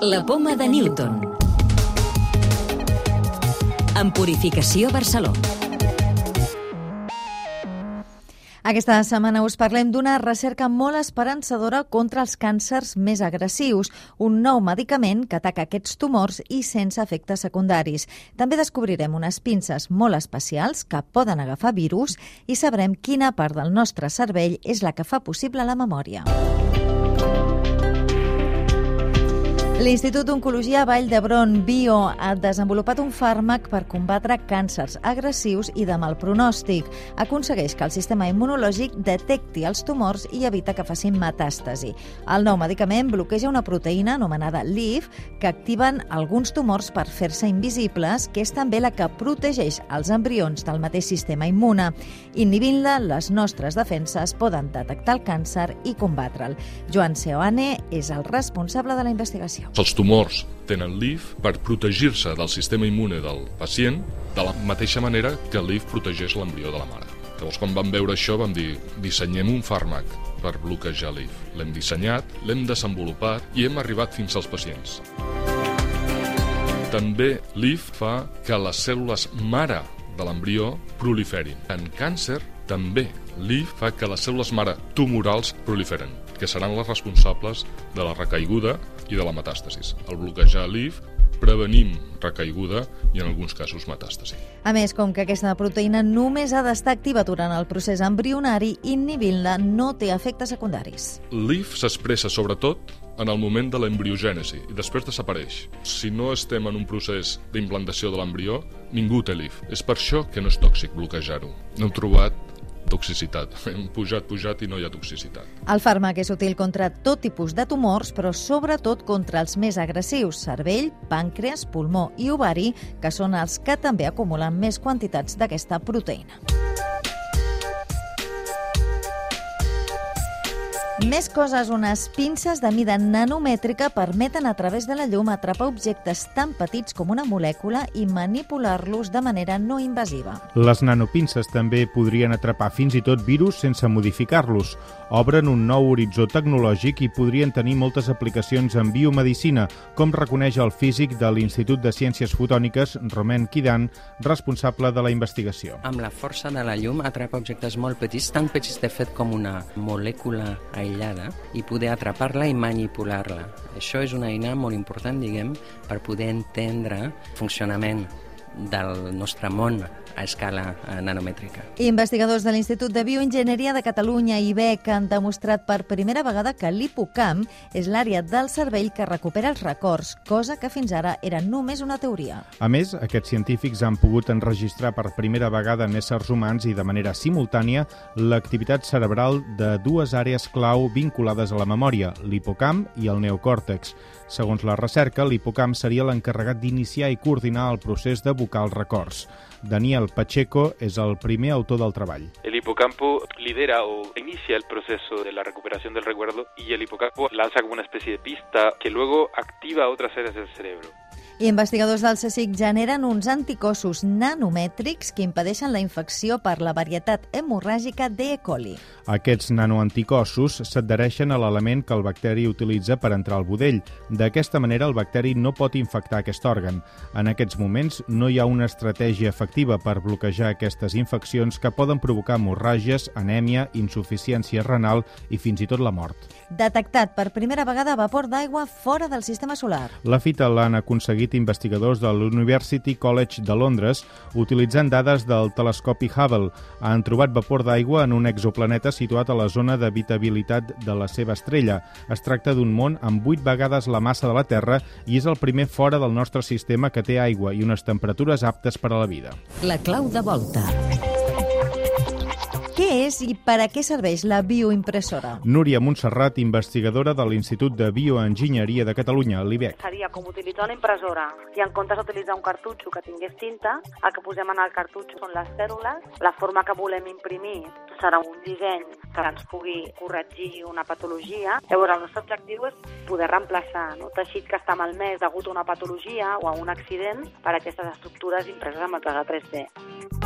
La poma de Newton. En Purificació Barcelona. Aquesta setmana us parlem d'una recerca molt esperançadora contra els càncers més agressius, un nou medicament que ataca aquests tumors i sense efectes secundaris. També descobrirem unes pinces molt especials que poden agafar virus i sabrem quina part del nostre cervell és la que fa possible la memòria. L'Institut d'Oncologia Vall d'Hebron Bio ha desenvolupat un fàrmac per combatre càncers agressius i de mal pronòstic. Aconsegueix que el sistema immunològic detecti els tumors i evita que facin metàstasi. El nou medicament bloqueja una proteïna anomenada LIF que activen alguns tumors per fer-se invisibles, que és també la que protegeix els embrions del mateix sistema immune. Inhibint-la, les nostres defenses poden detectar el càncer i combatre'l. Joan Seoane és el responsable de la investigació. Els tumors tenen LIF per protegir-se del sistema immune del pacient de la mateixa manera que LIF protegeix l'embrió de la mare. Llavors, quan vam veure això, vam dir, dissenyem un fàrmac per bloquejar l'IF. L'hem dissenyat, l'hem desenvolupat i hem arribat fins als pacients. També l'IF fa que les cèl·lules mare de l'embrió proliferin. En càncer, també l'IF fa que les cèl·lules mare tumorals proliferen, que seran les responsables de la recaiguda i de la metàstasis. Al bloquejar l'IF prevenim recaiguda i en alguns casos metàstasi. A més, com que aquesta proteïna només ha d'estar activa durant el procés embrionari, inhibint-la no té efectes secundaris. L'IF s'expressa sobretot en el moment de l'embriogènesi i després desapareix. Si no estem en un procés d'implantació de l'embrió, ningú té l'IF. És per això que no és tòxic bloquejar-ho. No hem trobat toxicitat. Hem pujat, pujat i no hi ha toxicitat. El fàrmac és útil contra tot tipus de tumors, però sobretot contra els més agressius, cervell, pàncreas, pulmó i ovari, que són els que també acumulen més quantitats d'aquesta proteïna. Més coses, unes pinces de mida nanomètrica permeten a través de la llum atrapar objectes tan petits com una molècula i manipular-los de manera no invasiva. Les nanopinces també podrien atrapar fins i tot virus sense modificar-los. Obren un nou horitzó tecnològic i podrien tenir moltes aplicacions en biomedicina, com reconeix el físic de l'Institut de Ciències Fotòniques, Romain Kidan, responsable de la investigació. Amb la força de la llum atrapa objectes molt petits, tan petits de fet com una molècula aïllada i poder atrapar-la i manipular-la. Això és una eina molt important, diguem, per poder entendre el funcionament del nostre món a escala eh, nanomètrica. Investigadors de l'Institut de Bioenginyeria de Catalunya i BEC han demostrat per primera vegada que l'hipocamp és l'àrea del cervell que recupera els records, cosa que fins ara era només una teoria. A més, aquests científics han pogut enregistrar per primera vegada en éssers humans i de manera simultània l'activitat cerebral de dues àrees clau vinculades a la memòria, l'hipocamp i el neocòrtex. Segons la recerca, l'hipocamp seria l'encarregat d'iniciar i coordinar el procés Daniel Pacheco és el primer autor del treball. El hipocampo lidera o inicia el proceso de la recuperación del recuerdo y el hipocampo lanza como una especie de pista que luego activa otras áreas del cerebro. I investigadors del CSIC generen uns anticossos nanomètrics que impedeixen la infecció per la varietat hemorràgica d'E. coli. Aquests nanoanticossos s'adhereixen a l'element que el bacteri utilitza per entrar al budell. D'aquesta manera, el bacteri no pot infectar aquest òrgan. En aquests moments, no hi ha una estratègia efectiva per bloquejar aquestes infeccions que poden provocar hemorràgies, anèmia, insuficiència renal i fins i tot la mort. Detectat per primera vegada vapor d'aigua fora del sistema solar. La fita l'han aconseguit investigadors de l'University College de Londres utilitzant dades del telescopi Hubble. Han trobat vapor d'aigua en un exoplaneta situat a la zona d'habitabilitat de la seva estrella. Es tracta d'un món amb 8 vegades la massa de la Terra i és el primer fora del nostre sistema que té aigua i unes temperatures aptes per a la vida. La clau de volta. Què és i per a què serveix la bioimpressora? Núria Montserrat, investigadora de l'Institut de Bioenginyeria de Catalunya, l'IBEC. Seria com utilitzar una impressora i en comptes d'utilitzar un cartutxo que tingués tinta, el que posem en el cartutxo són les cèl·lules, la forma que volem imprimir serà un disseny que ens pugui corregir una patologia. Llavors, el nostre objectiu és poder reemplaçar no? teixit que està malmès degut a una patologia o a un accident per a aquestes estructures impreses amb el 3D.